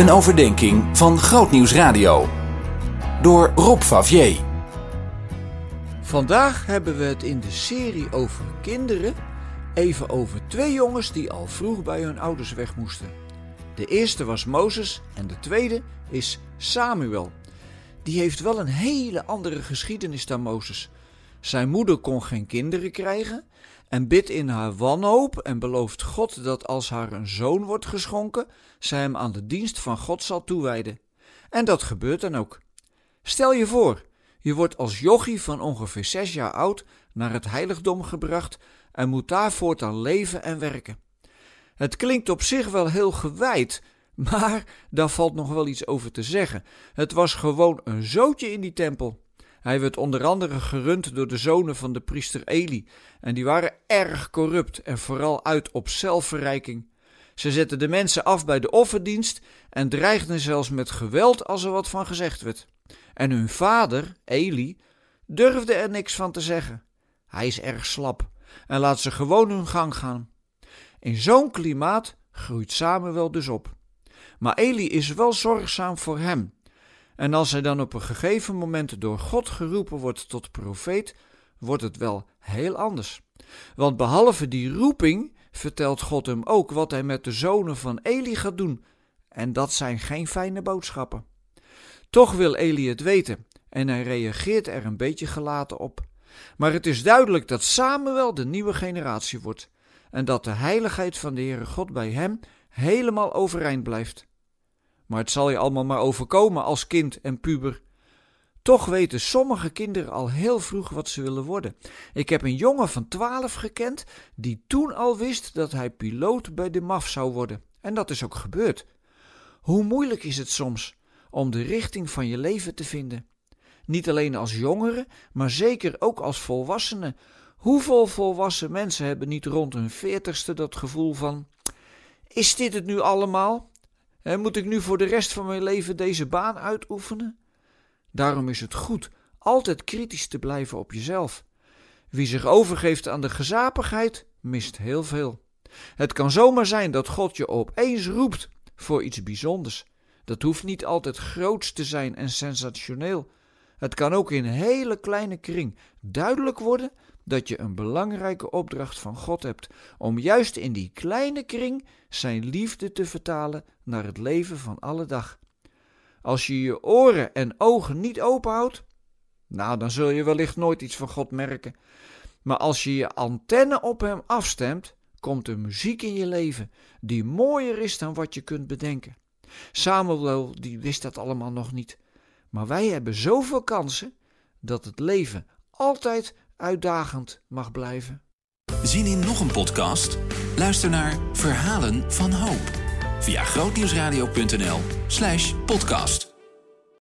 Een overdenking van Grootnieuws Radio. Door Rob Favier. Vandaag hebben we het in de serie over kinderen even over twee jongens die al vroeg bij hun ouders weg moesten. De eerste was Mozes en de tweede is Samuel. Die heeft wel een hele andere geschiedenis dan Mozes. Zijn moeder kon geen kinderen krijgen en bidt in haar wanhoop en belooft God dat als haar een zoon wordt geschonken, zij hem aan de dienst van God zal toewijden. En dat gebeurt dan ook. Stel je voor, je wordt als jochie van ongeveer zes jaar oud naar het heiligdom gebracht en moet daar voortaan leven en werken. Het klinkt op zich wel heel gewijd, maar daar valt nog wel iets over te zeggen. Het was gewoon een zootje in die tempel. Hij werd onder andere gerund door de zonen van de priester Eli, en die waren erg corrupt en vooral uit op zelfverrijking. Ze zetten de mensen af bij de offerdienst en dreigden zelfs met geweld als er wat van gezegd werd. En hun vader, Eli, durfde er niks van te zeggen. Hij is erg slap en laat ze gewoon hun gang gaan. In zo'n klimaat groeit Samuel dus op. Maar Eli is wel zorgzaam voor hem. En als hij dan op een gegeven moment door God geroepen wordt tot profeet, wordt het wel heel anders. Want behalve die roeping vertelt God hem ook wat hij met de zonen van Eli gaat doen. En dat zijn geen fijne boodschappen. Toch wil Eli het weten en hij reageert er een beetje gelaten op. Maar het is duidelijk dat Samuel de nieuwe generatie wordt en dat de heiligheid van de Heere God bij hem helemaal overeind blijft. Maar het zal je allemaal maar overkomen als kind en puber. Toch weten sommige kinderen al heel vroeg wat ze willen worden. Ik heb een jongen van twaalf gekend die toen al wist dat hij piloot bij de MAF zou worden. En dat is ook gebeurd. Hoe moeilijk is het soms om de richting van je leven te vinden? Niet alleen als jongere, maar zeker ook als volwassene. Hoeveel volwassen mensen hebben niet rond hun veertigste dat gevoel van: is dit het nu allemaal? En moet ik nu voor de rest van mijn leven deze baan uitoefenen? Daarom is het goed altijd kritisch te blijven op jezelf. Wie zich overgeeft aan de gezapigheid, mist heel veel. Het kan zomaar zijn dat God je opeens roept voor iets bijzonders. Dat hoeft niet altijd groots te zijn en sensationeel. Het kan ook in een hele kleine kring duidelijk worden dat je een belangrijke opdracht van God hebt om juist in die kleine kring zijn liefde te vertalen naar het leven van alle dag. Als je je oren en ogen niet openhoudt, nou dan zul je wellicht nooit iets van God merken. Maar als je je antenne op hem afstemt, komt er muziek in je leven die mooier is dan wat je kunt bedenken. Samuel die wist dat allemaal nog niet. Maar wij hebben zoveel kansen dat het leven altijd uitdagend mag blijven. Zien in nog een podcast? Luister naar Verhalen van Hoop via grootnieuwsradio.nl/podcast.